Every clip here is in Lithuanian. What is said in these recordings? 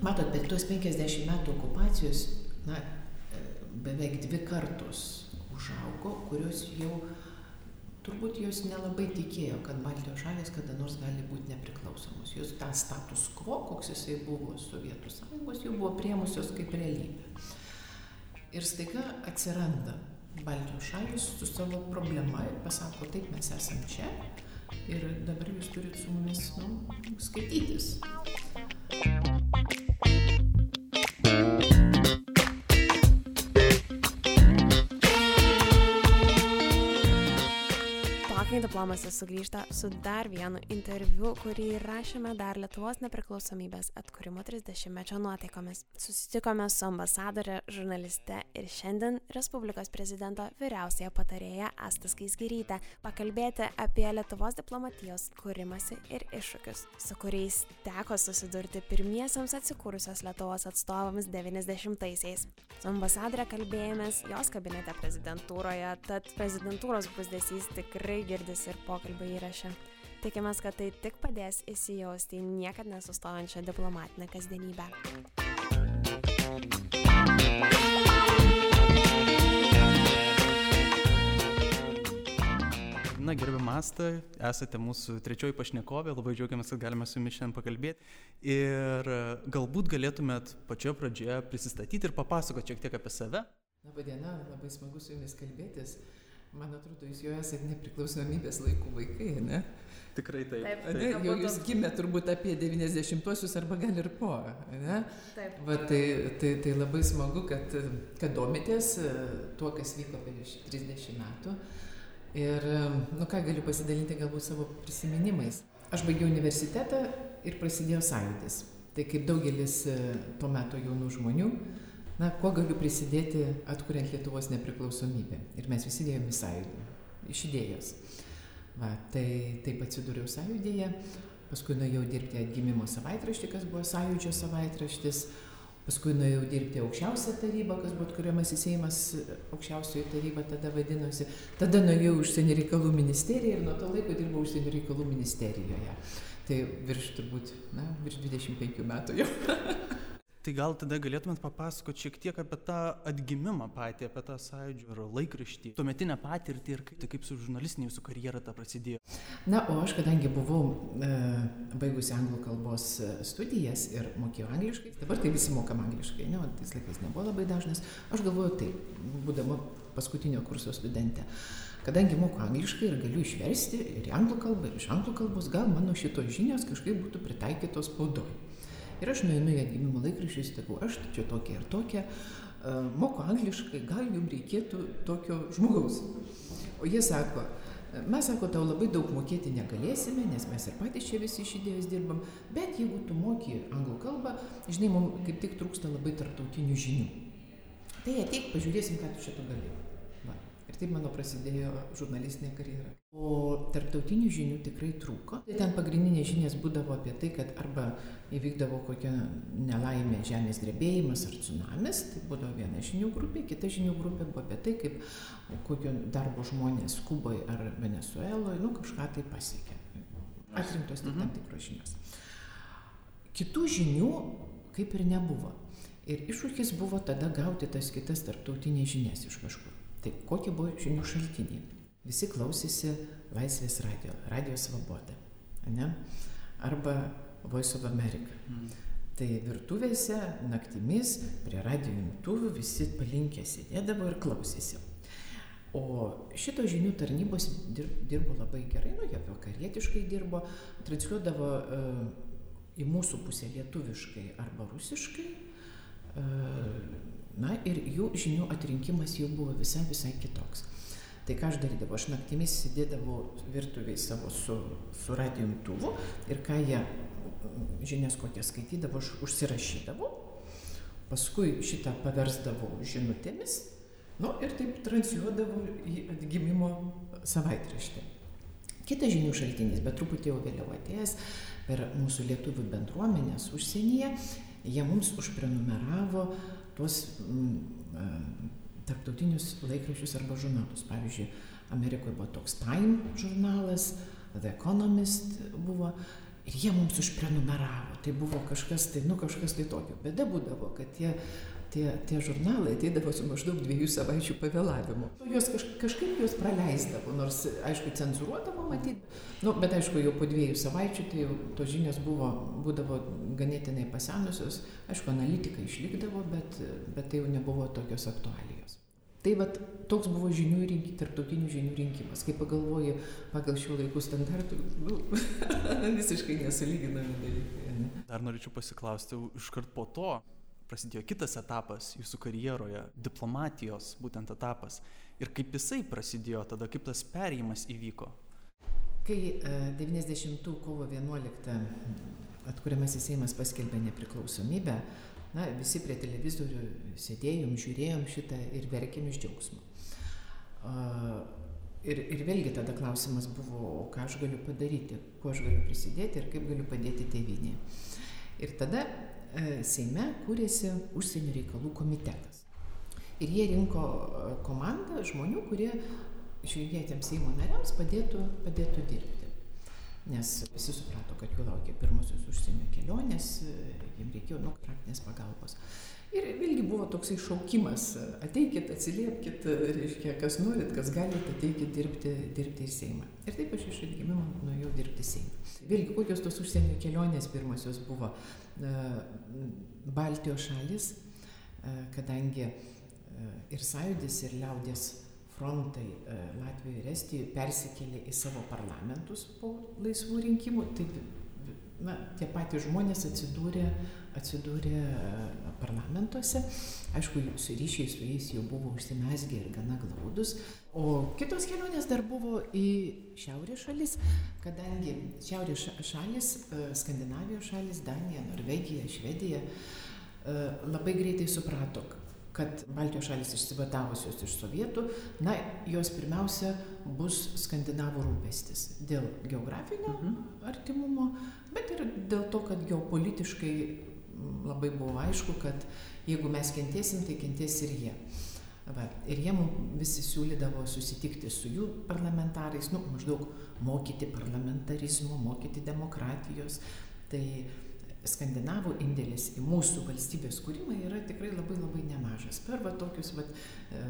Matot, per tuos 50 metų okupacijos, na, beveik dvi kartos užaugo, kurios jau turbūt jos nelabai tikėjo, kad Baltijos šalis kada nors gali būti nepriklausomos. Jos tą status quo, koks jisai buvo Sovietų sąjungos, jau buvo priemusios kaip realybė. Ir staiga atsiranda Baltijos šalis su savo problema ir pasako, taip mes esame čia ir dabar jūs turit su mumis nu, skaitytis. Diplomacy sugrįžta su dar vienu interviu, kurį rašėme dar Lietuvos nepriklausomybės atkūrimo 30-mečio nuotaikomis. Susitikome su ambasadorė, žurnaliste ir šiandien Respublikos prezidento vyriausiaja patarėja Astas Kaisgirytė pakalbėti apie Lietuvos diplomatijos kūrimasi ir iššūkius, su kuriais teko susidurti pirmiesiams atsikūrusios Lietuvos atstovams 90-aisiais. Su ambasadorė kalbėjomės jos kabinete prezidentūroje, tad prezidentūros pusdėsys tikrai girdėjo girdis ir pokalbio įraše. Tikimės, kad tai tik padės įsijausti į niekad nesustojančią diplomatinę kasdienybę. Na, gerbiam Mastą, esate mūsų trečioji pašnekovė, labai džiaugiamės, kad galime su jumis šiandien pakalbėti. Ir galbūt galėtumėt pačioje pradžioje prisistatyti ir papasakoti šiek tiek apie save. Labadiena, labai smagu su jumis kalbėtis. Man atrodo, jūs jau esate nepriklausomybės laikų vaikai, ne? Tikrai taip. Taip, taip. Ne, jau jūs gimė turbūt apie 90-uosius arba gal ir po, ne? Taip. Va, tai, tai, tai labai smagu, kad, kad domitės e, tuo, kas vyko prieš 30 metų. Ir, e, nu ką, galiu pasidalinti galbūt savo prisiminimais. Aš baigiau universitetą ir prasidėjo sąjūdis. Tai kaip daugelis e, tuo metu jaunų žmonių, na, kuo galiu prisidėti atkuriant Lietuvos nepriklausomybę. Ir mes visi dėjome sąjūdį, iš idėjos. Va, tai taip atsidūriau sąjūdėje, paskui nuėjau dirbti atgimimo savaitraštį, kas buvo sąjūdžio savaitraštis, paskui nuėjau dirbti aukščiausią tarybą, kas buvo atkuriamas į Seimas, aukščiausioji taryba tada vadinosi. Tada nuėjau užsienio reikalų ministeriją ir nuo to laiko dirbau užsienio reikalų ministerijoje. Tai virš turbūt, na, virš 25 metų jau. Tai gal tada galėtumėt papasakoti šiek tiek apie tą atgimimą patį, apie tą sąjūdžio ar laikraštį, tuometinę patirtį ir kaip, tai kaip su žurnalistinė jūsų karjera ta prasidėjo. Na, o aš kadangi buvau e, baigusi anglų kalbos studijas ir mokėjau angliškai, dabar tai visi mokam angliškai, ne, tais laikais nebuvo labai dažnas, aš galvoju taip, būdama paskutinio kurso studentė. Kadangi moku angliškai ir galiu išversti ir į anglų kalbą, ir iš anglų kalbos, gal mano šitos žinios kažkaip būtų pritaikytos spaudoje. Ir aš nueinu į atgimimo laikraščius, sakau, aš čia tokia ir tokia, uh, moku angliškai, gal jums reikėtų tokio žmogaus. O jie sako, mes sako, tau labai daug mokėti negalėsime, nes mes ir patys čia visi iš idėjos dirbam, bet jeigu tu moki anglų kalbą, žinai, mums kaip tik trūksta labai tarptautinių žinių. Tai ateik, pažiūrėsim, ką tu šito gali. Taip mano prasidėjo žurnalistinė karjera. O tarptautinių žinių tikrai trūko. Tai ten pagrindinės žinias būdavo apie tai, kad arba įvykdavo kokia nelaimė, žemės drebėjimas ar tsunamis, tai būdavo viena žinių grupė, kita žinių grupė buvo apie tai, kaip kokio darbo žmonės Kuboje ar Venezueloje, nu kažką tai pasiekė. Atrinktos tik tam tikros žinios. Kitų žinių kaip ir nebuvo. Ir iššūkis buvo tada gauti tas kitas tarptautinės žinias iš kažkur. Tai kokie buvo žinių šaltiniai? Visi klausėsi Laisvės radio, Radio Svoboda, ne? arba Voice of America. Mm. Tai virtuvėse naktimis prie radio imtuvų visi palinkę sėdėdavo ir klausėsi. O šito žinių tarnybos dirbo labai gerai, nu jie vakarietiškai dirbo, transliuodavo uh, į mūsų pusę lietuviškai arba rusiškai. Uh, na ir jų žinių atrinkimas jau buvo visai, visai kitoks. Tai ką aš darydavau, aš naktimis sėdėdavau virtuviai savo su, su radijumtuvu ir ką jie žinias kokias skaitydavo, aš užsirašydavau, paskui šitą paversdavau žinutėmis, nu ir taip transliuodavau į atgimimo savaitraštį. Kitas žinių šaltinis, bet truputį jau vėliau atėjęs per mūsų lietuvių bendruomenės užsienyje, jie mums užprenumeravo tuos mm, tarptautinius laikraščius arba žurnalus. Pavyzdžiui, Amerikoje buvo toks Time žurnalas, The Economist buvo. Ir jie mums užprenumeravo. Tai buvo kažkas tai, nu kažkas tai tokio. Bėda būdavo, kad tie, tie, tie žurnalai ateidavo su maždaug dviejų savaičių pavėlavimu. Jos kaž, kažkaip juos praleisdavo, nors, aišku, cenzuruodavo matyti. Nu, bet aišku, jau po dviejų savaičių tai jau tos žinios buvo, būdavo ganėtinai pasenusios. Aišku, analitika išlikdavo, bet, bet tai jau nebuvo tokios aktualijos. Tai vat, toks buvo žinių rinkimas, tarptautinių žinių rinkimas. Kai pagalvoji pagal šių laikų standartų, nu, visiškai nesulyginami dalykai. Ne? Dar norėčiau pasiklausti, iškart po to prasidėjo kitas etapas jūsų karjeroje - diplomatijos būtent etapas. Ir kaip jisai prasidėjo tada, kaip tas perėjimas įvyko? Kai 90 e, kovo 11 atkuriamasis Seimas paskelbė nepriklausomybę, na, visi prie televizorių sėdėjom, žiūrėjom šitą ir verkėm iš džiaugsmo. Ir, ir vėlgi tada klausimas buvo, ką aš galiu padaryti, kuo aš galiu prisidėti ir kaip galiu padėti tėvynėje. Ir tada Seime kūrėsi užsienio reikalų komitetas. Ir jie rinko e, komandą žmonių, kurie išrinkėtiems Seimo nariams padėtų, padėtų dirbti nes visi suprato, kad jų laukia pirmosios užsienio kelionės, jiems reikėjo nu, praktinės pagalbos. Ir vėlgi buvo toksai šaukimas, ateikit, atsiliepkit, reiškia, kas norit, kas galite, ateikit dirbti, dirbti į Seimą. Ir taip aš iš atgimimo nuėjau dirbti Seimą. Vėlgi, kokios tos užsienio kelionės pirmosios buvo Baltijos šalis, kadangi ir sąjūdis, ir liaudės frontai e, Latvijoje ir Estijoje persikėlė į savo parlamentus po laisvų rinkimų, taip na, tie patys žmonės atsidūrė, atsidūrė e, parlamentuose. Aišku, su ryšiai su jais jau buvo užsimesgę ir gana glaudus. O kitos kelionės dar buvo į šiaurės šalis, kadangi šiaurės šalis, e, Skandinavijos šalis, Danija, Norvegija, Švedija labai greitai suprato, kad Baltijos šalis išsivadavusios iš sovietų, na, jos pirmiausia bus skandinavų rūpestis dėl geografinio mhm. artimumo, bet ir dėl to, kad geopolitiškai labai buvo aišku, kad jeigu mes kentėsim, tai kentės ir jie. Va, ir jie visi siūlydavo susitikti su jų parlamentarais, nu, maždaug mokyti parlamentarizmo, mokyti demokratijos. Tai skandinavų indėlis į mūsų valstybės kūrimą yra tikrai labai labai nemažas. Per va tokius va, e,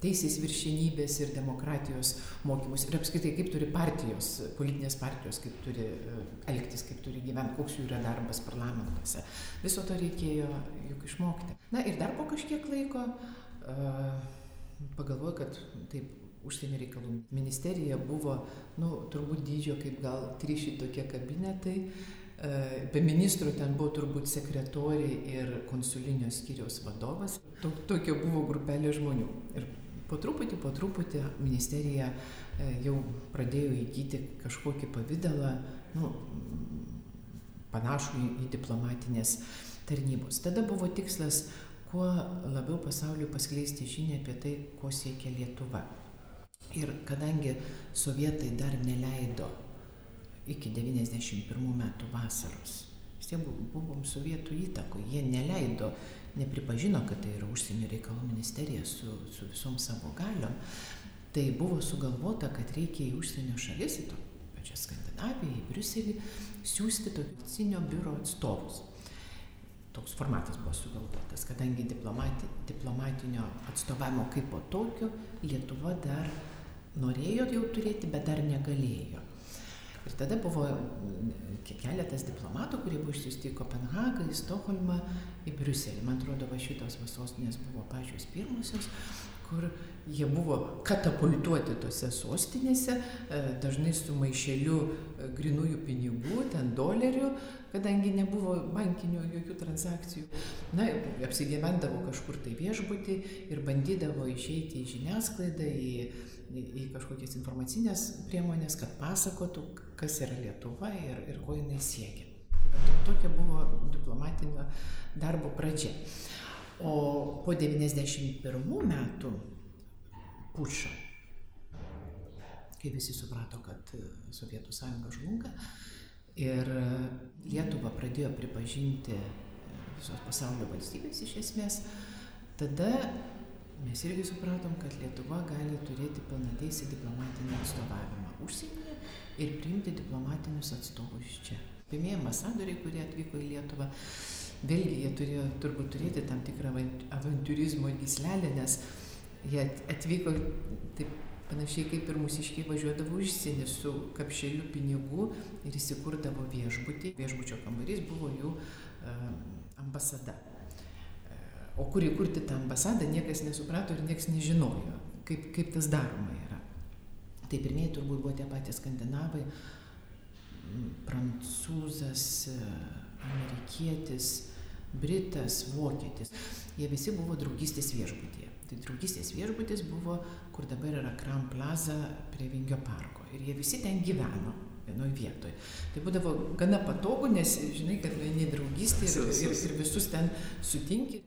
teisės viršinybės ir demokratijos mokymus ir apskritai kaip turi partijos, politinės partijos, kaip turi e, elgtis, kaip turi gyventi, koks jų yra darbas parlamentuose. Viso to reikėjo juk išmokti. Na ir dar po kažkiek laiko e, pagalvoju, kad taip užsienio reikalų ministerija buvo, nu, turbūt dydžio kaip gal trys šitokie kabinetai be ministro ten buvo turbūt sekretorė ir konsulinio skyriaus vadovas. Tokia buvo grupelė žmonių. Ir po truputį, po truputį ministerija e, jau pradėjo įgyti kažkokį pavydalą, nu, panašų į diplomatinės tarnybos. Tada buvo tikslas kuo labiau pasauliu paskleisti žinią apie tai, ko siekia Lietuva. Ir kadangi sovietai dar neleido iki 91 metų vasaros. Vis tiek buvom sovietų įtako, jie neleido, nepripažino, kad tai yra užsienio reikalų ministerija su, su visom savo galiom. Tai buvo sugalvota, kad reikia į užsienio šalis, į to pačią Skandinaviją, į Briuselį, siūsti tokių biuro atstovus. Toks formatas buvo sugalvotas, kadangi diplomati, diplomatinio atstovavimo kaip po tokio Lietuva dar norėjo jau turėti, bet dar negalėjo. Ir tada buvo mm, keletas diplomatų, kurie buvo išsiųsti į Kopenhagą, į Stokholmą, į Briuselį. Man atrodo, va šitos vasostinės buvo pačios pirmosios, kur jie buvo katapultuoti tose sostinėse, e, dažnai su maišeliu e, grinųjų pinigų, ten dolerių, kadangi nebuvo bankinių jokių transakcijų. Na, apsigyvendavo kažkur tai viešbutį ir bandydavo išeiti į žiniasklaidą, į, į, kažkokias informacinės priemonės, kad pasakotų, kas yra Lietuva ir, ir ko jinai siekia. Tai tokia buvo diplomatinio darbo pradžia. O po 91 metų pučio, kai visi suprato, kad Sovietų sąjunga žlunga ir Lietuva pradėjo pripažinti visos pasaulio valstybės iš esmės, tada mes irgi supratom, kad Lietuva gali turėti pilnateisį diplomatinį atstovavimą užsienyje ir priimti diplomatinius atstovus čia. Pirmieji ambasadoriai, kurie atvyko į Lietuvą, vėlgi jie turėjo turbūt turėti tam tikrą avantūrizmo gyslelę, nes jie atvyko taip panašiai kaip ir mūsiškiai važiuodavo užsienį su kapšeliu pinigų ir įsikurdavo viešbutį. Viešbučio kambarys buvo jų ambasada. O kur įkurti tą ambasadą, niekas nesuprato ir niekas nežinojo, kaip, kaip tas daroma yra. Tai pirmieji turbūt buvo tie patys skandinavai, prancūzas, amerikietis, britas, vokietis. Jie visi buvo draugystės viešbutyje. Tai draugystės viešbutis buvo, kur dabar yra Kram Plaza prie Vingio parko. Ir jie visi ten gyveno vienoje vietoje. Tai būdavo gana patogu, nes žinai, kad vieni draugystė ir, ir, ir visus ten sutinki.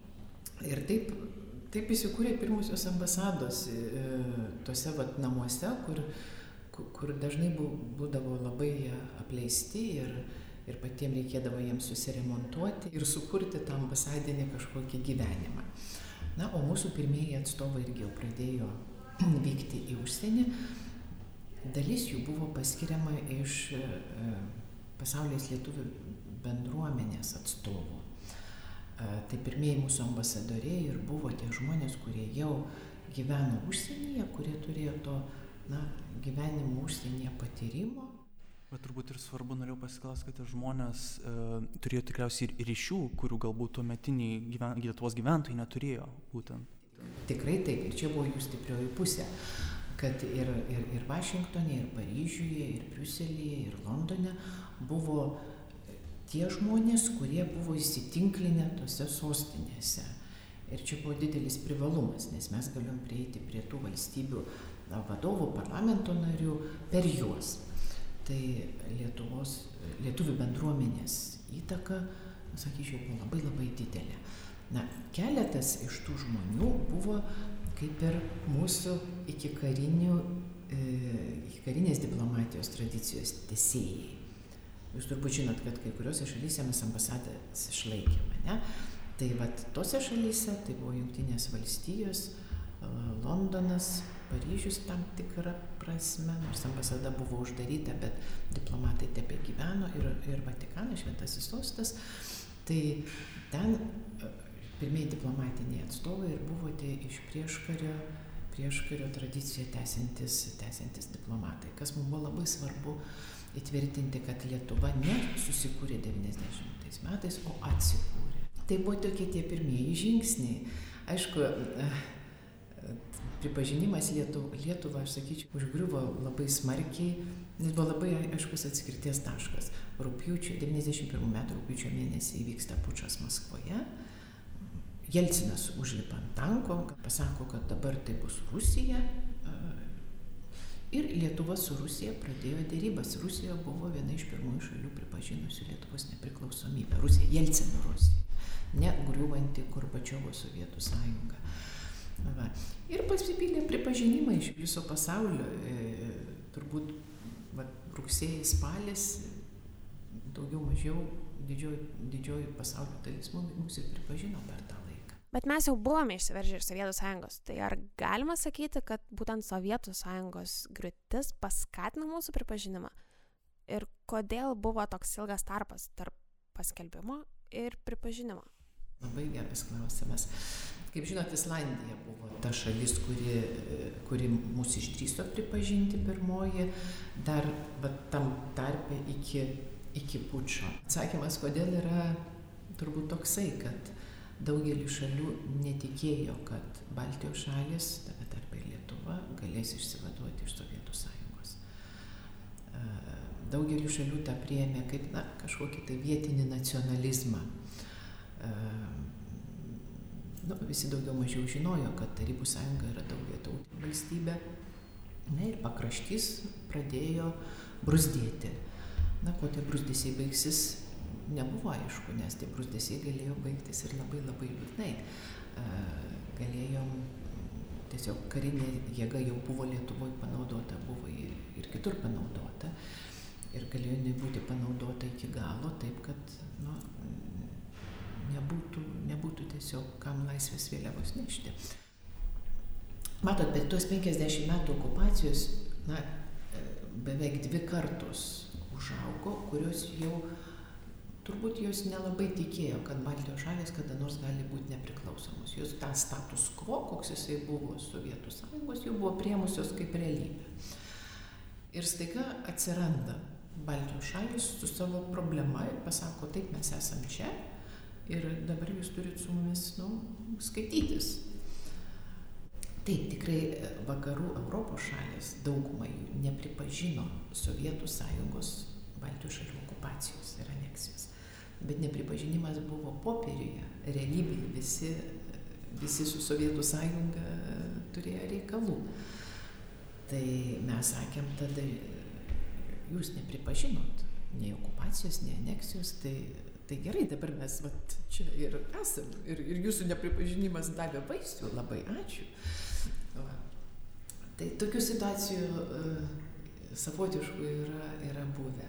Ir taip, taip įsikūrė pirmusios ambasados e, tose vat, namuose, kur, kur dažnai būdavo labai apleisti ir, ir patiems reikėdavo jiems susiremontuoti ir sukurti tą ambasadinį kažkokį gyvenimą. Na, o mūsų pirmieji atstovai irgi jau pradėjo vykti į užsienį. Dalis jų buvo paskiriama iš e, pasaulės lietuvių bendruomenės atstovų. Tai pirmieji mūsų ambasadoriai ir buvo tie žmonės, kurie jau gyveno užsienyje, kurie turėjo to na, gyvenimo užsienyje patyrimo Bet turbūt ir svarbu norėjau pasiklausti, kad žmonės e, turėjo tikriausiai ir ryšių, kurių galbūt tuometiniai gyven, Lietuvos gyventojai neturėjo būtent. Tikrai taip, ir čia buvo jų stiprioji pusė, kad ir, ir, ir Vašingtonė, ir Paryžiuje, ir Briuselėje, ir Londone buvo tie žmonės, kurie buvo įsitinklinę tose sostinėse. Ir čia buvo didelis privalumas, nes mes galim prieiti prie tų valstybių vadovų, parlamento narių per juos tai Lietuvos, lietuvių bendruomenės įtaka, sakyčiau, buvo labai labai didelė. Na, keletas iš tų žmonių buvo kaip ir mūsų iki, karinių, e, iki karinės diplomatijos tradicijos tesėjai. Jūs turbūt žinot, kad kai kuriuose šalyse mes ambasadas išlaikėme, ne? Tai vad tose šalyse, tai buvo Junktinės valstijos, Londonas, Paryžius tam tikrą prasme, nors ambasada buvo uždaryta, bet diplomatai tebe gyveno ir, ir Vatikanas, šventasis sostas. Tai ten pirmieji diplomatiniai atstovai ir buvo tie iš prieškario, prieškario tradiciją tęsiantis, tęsiantis diplomatai, kas mums buvo labai svarbu įtvirtinti, kad Lietuva ne susikūrė 90 metais, o atsikūrė. Tai buvo tokie tie pirmieji žingsniai. Aišku, pripažinimas Lietuva, Lietuva, aš sakyčiau, užgriuvo labai smarkiai, nes buvo labai aiškus atskirties taškas. Rūpiučio, 91 metų rūpiučio mėnesį įvyksta pučas Maskvoje. Jelcinas užlipa ant tanko, pasako, kad dabar tai bus Rusija. Ir Lietuva su Rusija pradėjo dėrybas. Rusija buvo viena iš pirmųjų šalių pripažinusių Lietuvos nepriklausomybę. Rusija, Jelcino Rusija, ne griūvanti Gorbačiovo Sovietų sąjunga. Va. Ir pasipylė pripažinimai iš viso pasaulio. E, turbūt va, rugsėjai, spalis, daugiau mažiau didžioji, didžioji pasaulio dalis mus ir pripažino per tą. Bet mes jau buvome išsiveržę iš Sovietų sąjungos. Tai ar galima sakyti, kad būtent Sovietų sąjungos griūtis paskatino mūsų pripažinimą? Ir kodėl buvo toks ilgas tarpas tarp paskelbimo ir pripažinimo? Labai geras klausimas. Kaip žinot, Islandija buvo ta šalis, kuri, kuri mūsų išdryso pripažinti pirmoji, dar bet tam tarpe iki, iki pučio. Atsakymas, kodėl yra turbūt toksai, kad daugelis šalių netikėjo, kad Baltijos šalis, tame tarpe ir Lietuva, galės išsivaduoti iš Sovietų sąjungos. Daugelis šalių tą priėmė kaip na, kažkokį tai vietinį nacionalizmą nu, visi daugiau mažiau žinojo, kad Tarybų sąjunga yra daugia tautinė valstybė. Na ir pakraštys pradėjo brusdėti. Na, kuo tie brusdėsiai baigsis, nebuvo aišku, nes tie brusdėsiai galėjo baigtis ir labai labai liūdnai. Galėjom tiesiog karinė jėga jau buvo Lietuvoje panaudota, buvo ir, ir kitur panaudota. Ir galėjo būti panaudota iki galo, taip kad nu, nebūtų, nebūtų tiesiog kam laisvės vėliavos nešti. Matot, per tuos 50 metų okupacijos, na, beveik dvi kartos užaugo, kurios jau turbūt jos nelabai tikėjo, kad Baltijos šalis kada nors gali būti nepriklausomos. Jos tą status quo, koks jisai buvo Sovietų sąjungos, jau buvo priemusios kaip realybė. Ir staiga atsiranda Baltijos šalis su savo problema ir pasako, taip mes esam čia ir dabar jūs turit su mumis nu, skaitytis. Taip, tikrai vakarų Europos šalis daugumai jų nepripažino Sovietų sąjungos Baltijos šalių okupacijos ir aneksijos. Bet nepripažinimas buvo popieriuje, realybėje visi, visi su Sovietų sąjunga turėjo reikalų. Tai mes sakėm tada, jūs nepripažinot nei okupacijos, nei aneksijos, tai, tai gerai, dabar mes vat, čia ir esam. Ir, ir jūsų nepripažinimas davė vaisių, labai ačiū. Va. Tai tokių situacijų uh, savotiškų yra, yra buvę.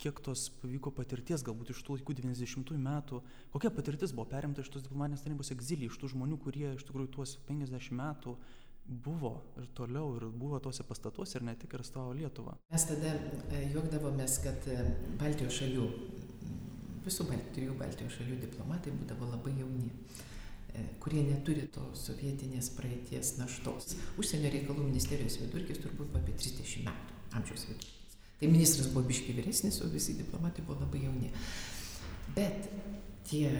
Kiek tos pavyko patirties, galbūt iš tų laikų 90-ųjų metų, kokia patirtis buvo perimta iš tos diplomatinės tarnybos egzilį, iš tų žmonių, kurie iš tikrųjų tuos 50 metų buvo ir toliau ir buvo tuose pastatuose ir ne tik ir stavo Lietuvą. Mes tada juokdavomės, kad Baltijos šalių, visų trijų Baltijos šalių diplomatai būdavo labai jauni kurie neturi to sovietinės praeities naštos. Užsienio reikalų ministerijos vidurkis turbūt apie 30 metų amžiaus vidurkis. Tai ministras buvo biški vyresnis, o visi diplomatai buvo labai jauni. Bet tie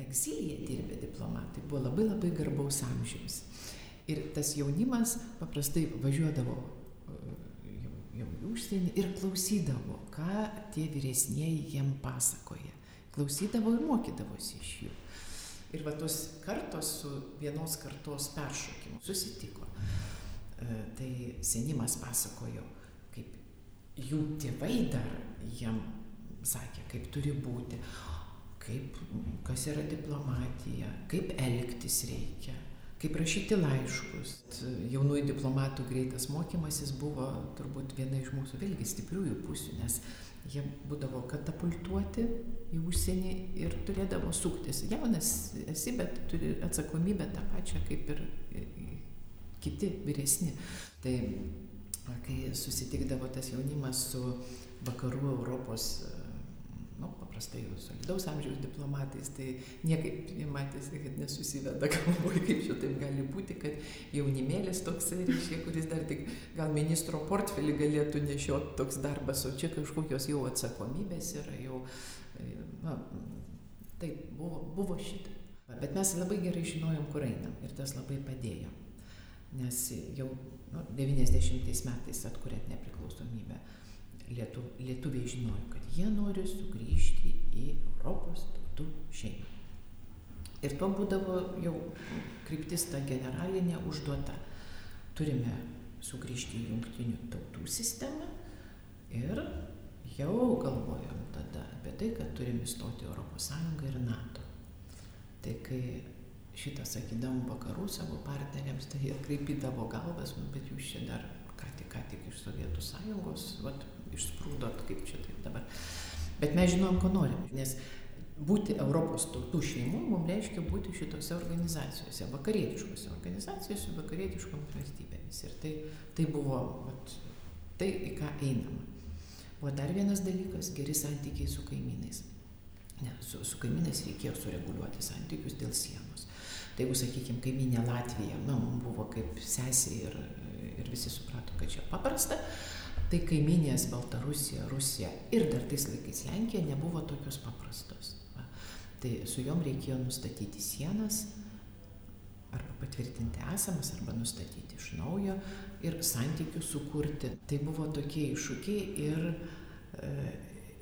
egzilyje dirbę diplomatai buvo labai labai garbaus amžiaus. Ir tas jaunimas paprastai važiuodavo jau, jau į užsienį ir klausydavo, ką tie vyresnieji jiem pasakoja. Klausydavo ir mokydavosi iš jų. Ir va tos kartos su vienos kartos peršokimu susitiko. E, tai senimas pasakojo, jų tėvai dar jam sakė, kaip turi būti, kaip, kas yra diplomatija, kaip elgtis reikia, kaip rašyti laiškus. Jaunųjų diplomatų greitas mokymasis buvo turbūt viena iš mūsų vėlgi stipriųjų pusių, nes jie būdavo katapultuoti į užsienį ir turėdavo suktis. Jaunas esi, bet turi atsakomybę tą pačią kaip ir kiti vyresni. Tai kai susitikdavo tas jaunimas su vakarų Europos nu, paprastai jau solidaus amžiaus diplomatais, tai niekaip matėsi, kad nesusiveda galvoje, kaip čia taip gali būti, kad jaunimėlis toksai, reiškia, kuris dar tik gal ministro portfelį galėtų nešioti toks darbas, o čia kažkokios jau atsakomybės yra, jau, na, taip, buvo, buvo šitą. Bet mes labai gerai žinojom, kur einam ir tas labai padėjo. Nes jau nu, 90 metais atkuriant nepriklausomybę lietu, lietuviai žinojo, kad jie nori sugrįžti į Europos tautų šeimą. Ir to būdavo jau kryptis ta generalinė užduota. Turime sugrįžti į jungtinių tautų sistemą ir jau galvojom tada apie tai, kad turime įstoti Europos Sąjungą ir NATO. Tai kai šitą sakydavom vakarų savo partneriams, tai jie kreipydavo galvas, nu, bet jūs čia dar ką tik, ką tik iš Sovietų Sąjungos, vat, išsprūdot, kaip čia taip dabar. Bet mes žinom, ko norim, nes būti Europos tautų šeimų mums reiškia būti šitose organizacijose, vakarietiškose organizacijose, vakarietiškom valstybėmis. Ir tai, tai buvo vat, tai, į ką einama. Buvo dar vienas dalykas - geri santykiai su kaimynais. Ne, su, su kaimynais reikėjo sureguliuoti santykius dėl sienos. Tai jeigu, sakykime, kaiminė Latvija, nu, buvo kaip sesė ir, ir visi suprato, kad čia paprasta, tai kaiminės Baltarusija, Rusija ir dar tais laikais Lenkija nebuvo tokios paprastos. Va. Tai su jom reikėjo nustatyti sienas, arba patvirtinti esamas, arba nustatyti iš naujo ir santykių sukurti. Tai buvo tokie iššūkiai ir,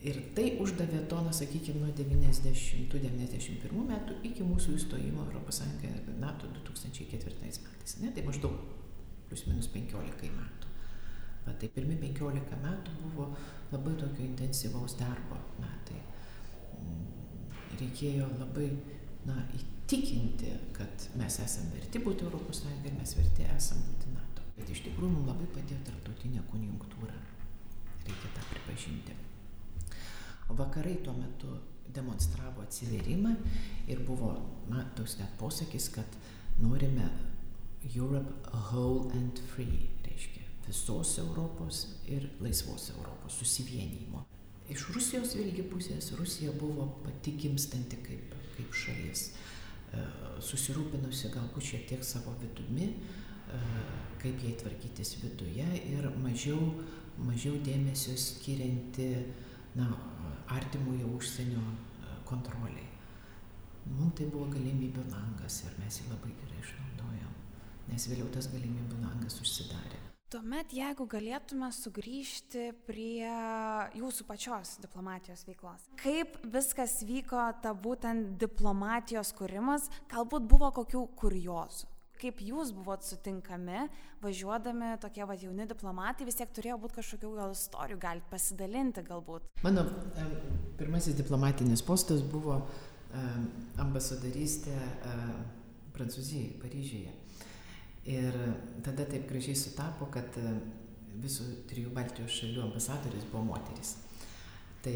ir tai uždavė toną, sakykime, nuo 90-91 metų iki mūsų įstojimo Europos Sąjungai NATO 2004 metais. Ne, tai maždaug plus minus 15 metų. Va, tai pirmi 15 metų buvo labai tokio intensyvaus darbo metai. Mm, reikėjo labai na, įtikinti, kad mes esame verti būti Europos Sąjungai ir mes verti esame būti NATO. Bet iš tikrųjų mums labai padėjo tarptautinė konjunktūra. Reikia tą pripažinti. Vakarai tuo metu demonstravo atsiverimą ir buvo, na, toks net posakis, kad norime Europe whole and free, reiškia visos Europos ir laisvos Europos susivienijimo. iš Rusijos vėlgi pusės Rusija buvo pati gimstanti kaip, kaip šalis, e, susirūpinusi galbūt šiek tiek savo vidumi, e, kaip jai tvarkytis viduje ir mažiau, mažiau dėmesio skirianti na, artimojo užsienio e, kontroliai. Mums tai buvo galimybių langas ir mes jį labai gerai išnaudojom, nes vėliau tas galimybių langas užsidarė. Tuomet, jeigu galėtume sugrįžti prie jūsų pačios diplomatijos veiklos. Kaip viskas vyko, ta būtent diplomatijos kūrimas, galbūt buvo kokių kuriozų? Kaip jūs buvot sutinkami, važiuodami tokie va jauni diplomatai, vis tiek turėjo būti kažkokių gal istorijų, galite pasidalinti galbūt. Mano pirmasis diplomatinis postas buvo ambasadorystė Prancūzijai, Paryžiuje. Ir tada taip gražiai sutapo, kad visų trijų Baltijos šalių ambasadorius buvo moteris. Tai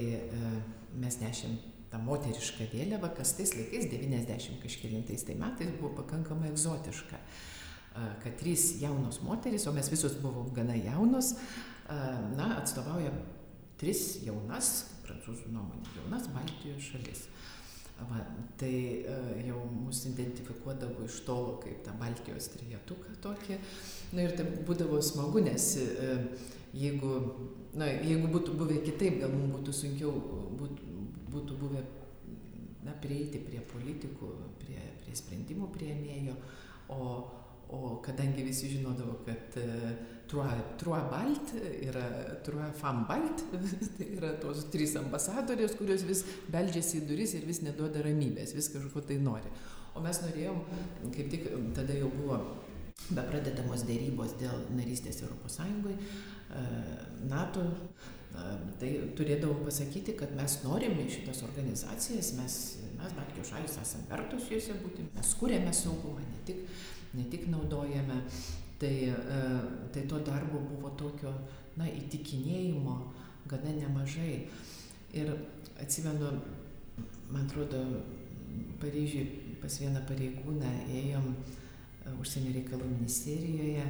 mes nešėm tą moterišką vėliavą, kas tais laikais, 90 kažkėlintais tai metais, buvo pakankamai egzotiška. Kad trys jaunos moteris, o mes visos buvom gana jaunos, na, atstovauja tris jaunas, prancūzų nuomonė, jaunas Baltijos šalis. Va, tai jau mus identifikuodavo iš tolo kaip tą Baltijos trijetuką tokį. Na ir tai būdavo smagu, nes jeigu, na, jeigu būtų buvę kitaip, gal mums būtų sunkiau būtų, būtų buvę na, prieiti prie politikų, prie, prie sprendimų prieimėjo, o, o kadangi visi žinodavo, kad e, Trua Balt yra Trua Fam Balt, tai yra tos trys ambasadorės, kurios vis beldžiasi į duris ir vis neduoda ramybės, vis kažko tai nori. O mes norėjom, kaip tik tada jau buvo be pradedamos dėrybos dėl narystės Europos Sąjungoje, NATO, tai turėdavom pasakyti, kad mes norime šitas organizacijas, mes, mes Baltijos šalis esame vertos juose būti, mes kūrėme saugumą, ne tik, ne tik naudojame Tai, e, tai to darbo buvo tokio, na, įtikinėjimo gana nemažai. Ir atsimenu, man atrodo, Paryžiui pas vieną pareigūną ėjom e, užsienio reikalų ministerijoje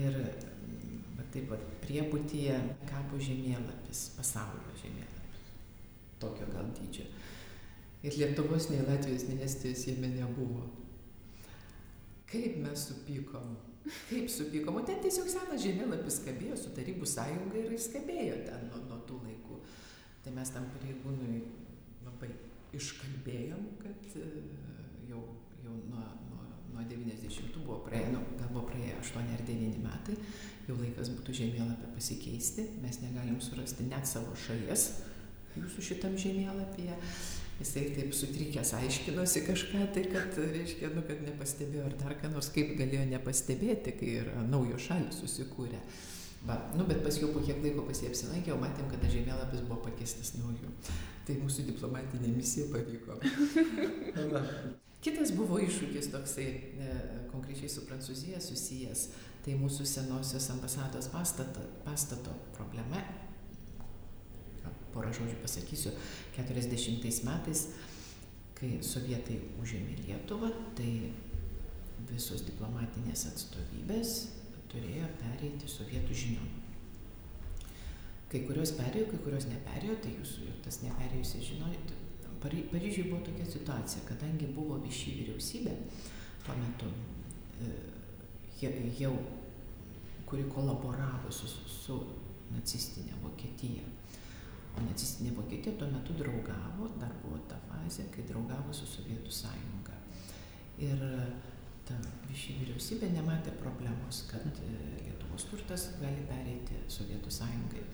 ir taip pat priebutyje kabo žemėlapis, pasaulio žemėlapis. Tokio gal dydžio. Ir Lietuvos, nei Latvijos, nei Estijos jame nebuvo. Kaip mes supykom Kaip supykom, o ten tiesiog senas žemėlapis kabėjo su Tarybų sąjunga ir jis kabėjo ten nuo, nuo tų laikų. Tai mes tam pareigūnui labai iškalbėjom, kad e, jau, jau nuo, nuo, nuo 90 buvo praėję, nu, gal buvo praėję 8 ar 9 metai, jau laikas būtų žemėlapį pasikeisti, mes negalim surasti net savo šalies jūsų šitam žemėlapyje jisai taip sutrikęs aiškinosi kažką tai, kad, reiškia, nu, kad nepastebėjo ar dar ką nors, kaip galėjo nepastebėti, kai yra naujos šalis susikūrę. Va, nu, bet paskui po kiek laiko pas jį apsilankė, o matėm, kad žemėlapis buvo pakeistas naujų. Tai mūsų diplomatinė misija pavyko. Kitas buvo iššūkis toksai, e, konkrečiai su Prancūzija susijęs, tai mūsų senosios ambasados pastato, pastato problema porą žodžių pasakysiu, 40 metais, kai sovietai užėmė Lietuvą, tai visos diplomatinės atstovybės turėjo pereiti sovietų žiniom. Kai kurios perėjo, kai kurios neperėjo, tai jūs tas neperėjusi žinojot. Paryžiuje buvo tokia situacija, kadangi buvo viši vyriausybė tuo metu, e, jau, kuri kolaboravo su, su nacistinė Vokietija O nacistinė Vokietija tuo metu draugavo, dar buvo ta fazė, kai draugavo su Sovietų sąjunga. Ir ta ši vyriausybė nematė problemos, kad e, Lietuvos turtas gali pereiti Sovietų sąjungai.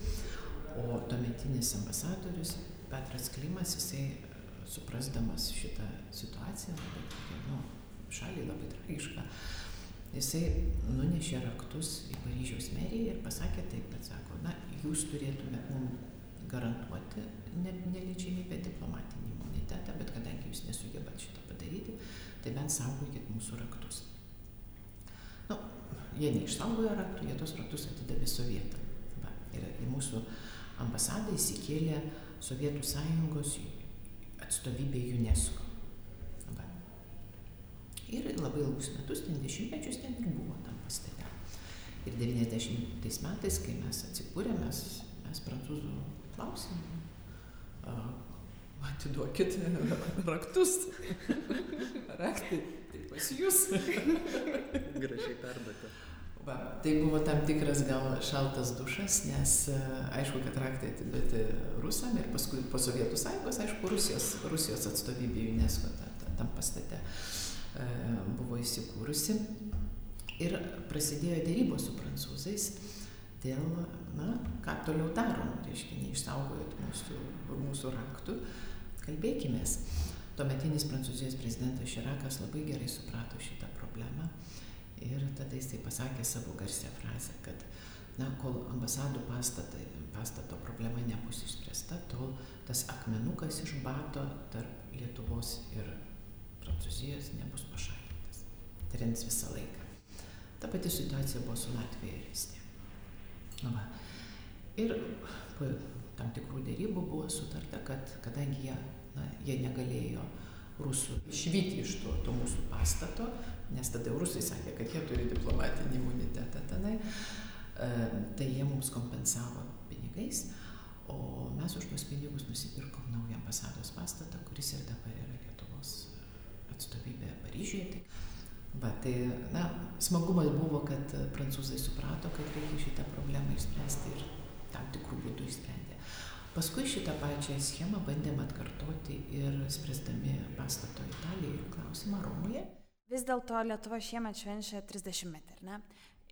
O tuometinis ambasadorius Petras Klimas, jisai e, suprasdamas šitą situaciją, labai nu, šaliai labai tragiška, jisai nunešė raktus į Paryžiaus meriją ir pasakė taip, kad sako, na, jūs turėtumėte mums garantuoti neliečiamybę diplomatinį imunitetą, bet kadangi jūs nesugebat šito padaryti, tai bent saugokit mūsų raktus. Nu, jie neišsaugojo raktų, jie tos raktus atidavė sovietam. Va, ir į mūsų ambasadą įsikėlė Sovietų sąjungos atstovybė UNESCO. Labai ilgus metus, ten dešimtmečius ten ir buvo tam pastate. Ir 90 metais, kai mes atsikūrėme, mes, mes prancūzų klausimų. Atiduokit raktus. Raktai, tai pas jūs. Gražiai perduoti. Va, tai buvo tam tikras gal šaltas dušas, nes aišku, kad raktai atiduoti rusam ir paskui po Sovietų sąjungos, aišku, Rusijos, Rusijos atstovybė UNESCO tam pastate buvo įsikūrusi. Ir prasidėjo dėrybos su prancūzais dėl, na, ką toliau darom, reiškia, neišsaugojot mūsų, mūsų raktų, kalbėkime. Tuometinis prancūzijos prezidentas Širakas labai gerai suprato šitą problemą ir tada jisai pasakė savo garsią frazę, kad, na, kol ambasadų pastatai, pastato problema nebus išspręsta, tol tas akmenukas iš bato tarp Lietuvos ir Prancūzijos nebus pašalintas. Trends visą laiką. Ta pati situacija buvo su Latvija ir Estija. Va. Ir po tam tikrų dėrybų buvo sutarta, kad kadangi jie, na, jie negalėjo rusų išvykti iš to, to mūsų pastato, nes tada rusai sakė, kad jie turi diplomatinį imunitetą tenai, e, tai jie mums kompensavo pinigais, o mes už tuos pinigus nusipirkom naują ambasados pastatą, kuris ir dabar yra atstovybė Paryžiuje. Tai Va, tai, na, smagumas buvo, kad prancūzai suprato, kad reikia šitą problemą išspręsti ir tam tikrų būdų išsprendė. Paskui šitą pačią schemą bandėm atkartoti ir spręsdami pastato Italijoje klausimą Romoje. Vis dėlto Lietuva šiemet švenčia 30 metį, ar ne?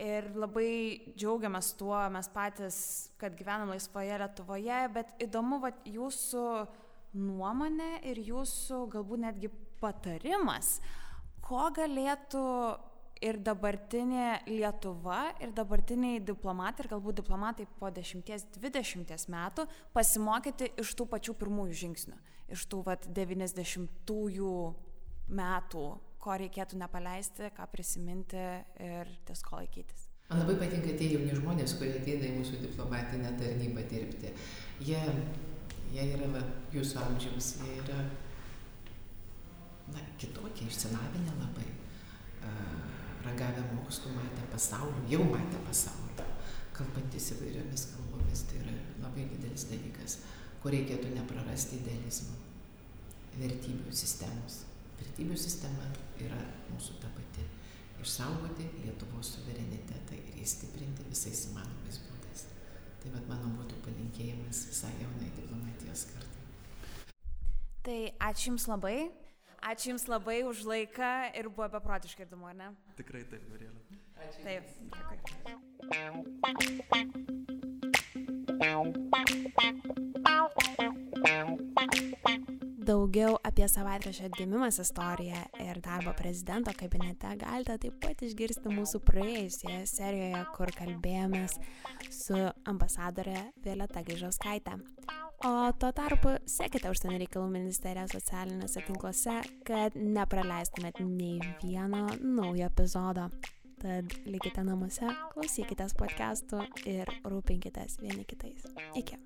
Ir labai džiaugiamės tuo, mes patys, kad gyvenam laisvoje Lietuvoje, bet įdomu, va, jūsų nuomonė ir jūsų galbūt netgi patarimas. Ko galėtų ir dabartinė Lietuva, ir dabartiniai diplomatai, ir galbūt diplomatai po 10-20 metų pasimokyti iš tų pačių pirmųjų žingsnių, iš tų vat, 90-ųjų metų, ko reikėtų nepaleisti, ką prisiminti ir ties ko laikytis. Man labai patinka tie jauni žmonės, kurie ateina į mūsų diplomatinę tarnybą dirbti. Jie, jie yra va, jūsų amžiaus, jie yra na, kitokie, išsilavinę labai, ragavę mokslų, matę pasaulį, jau matę pasaulį, kalbantis įvairiomis kalbomis, tai yra labai didelis dalykas, ko reikėtų neprarasti idealizmo, vertybių sistemos. Vertybių sistema yra mūsų ta pati. Išsaugoti Lietuvos suverenitetą ir įstiprinti visais įmanomais. Tai vad mano būtų palinkėjimas visai jaunai diplomatijos kartai. Tai ačiū Jums labai. Ačiū Jums labai už laiką ir buvo beprotiškai įdomu, ar ne? Tikrai taip, Gabrielė. Ačiū. Taip, dėkui. Apie savaitrašio atgimimas istoriją ir darbą prezidento kabinete galite taip pat išgirsti mūsų praėjusioje serijoje, kur kalbėjomės su ambasadorė Violeta Gaižauskaitė. O tuo tarpu sekite užsienio reikalų ministeriją socialiniuose tinkluose, kad nepraleistumėt nei vieno naujo epizodo. Tad likite namuose, klausykitės podcastų ir rūpinkitės vieni kitais. Iki.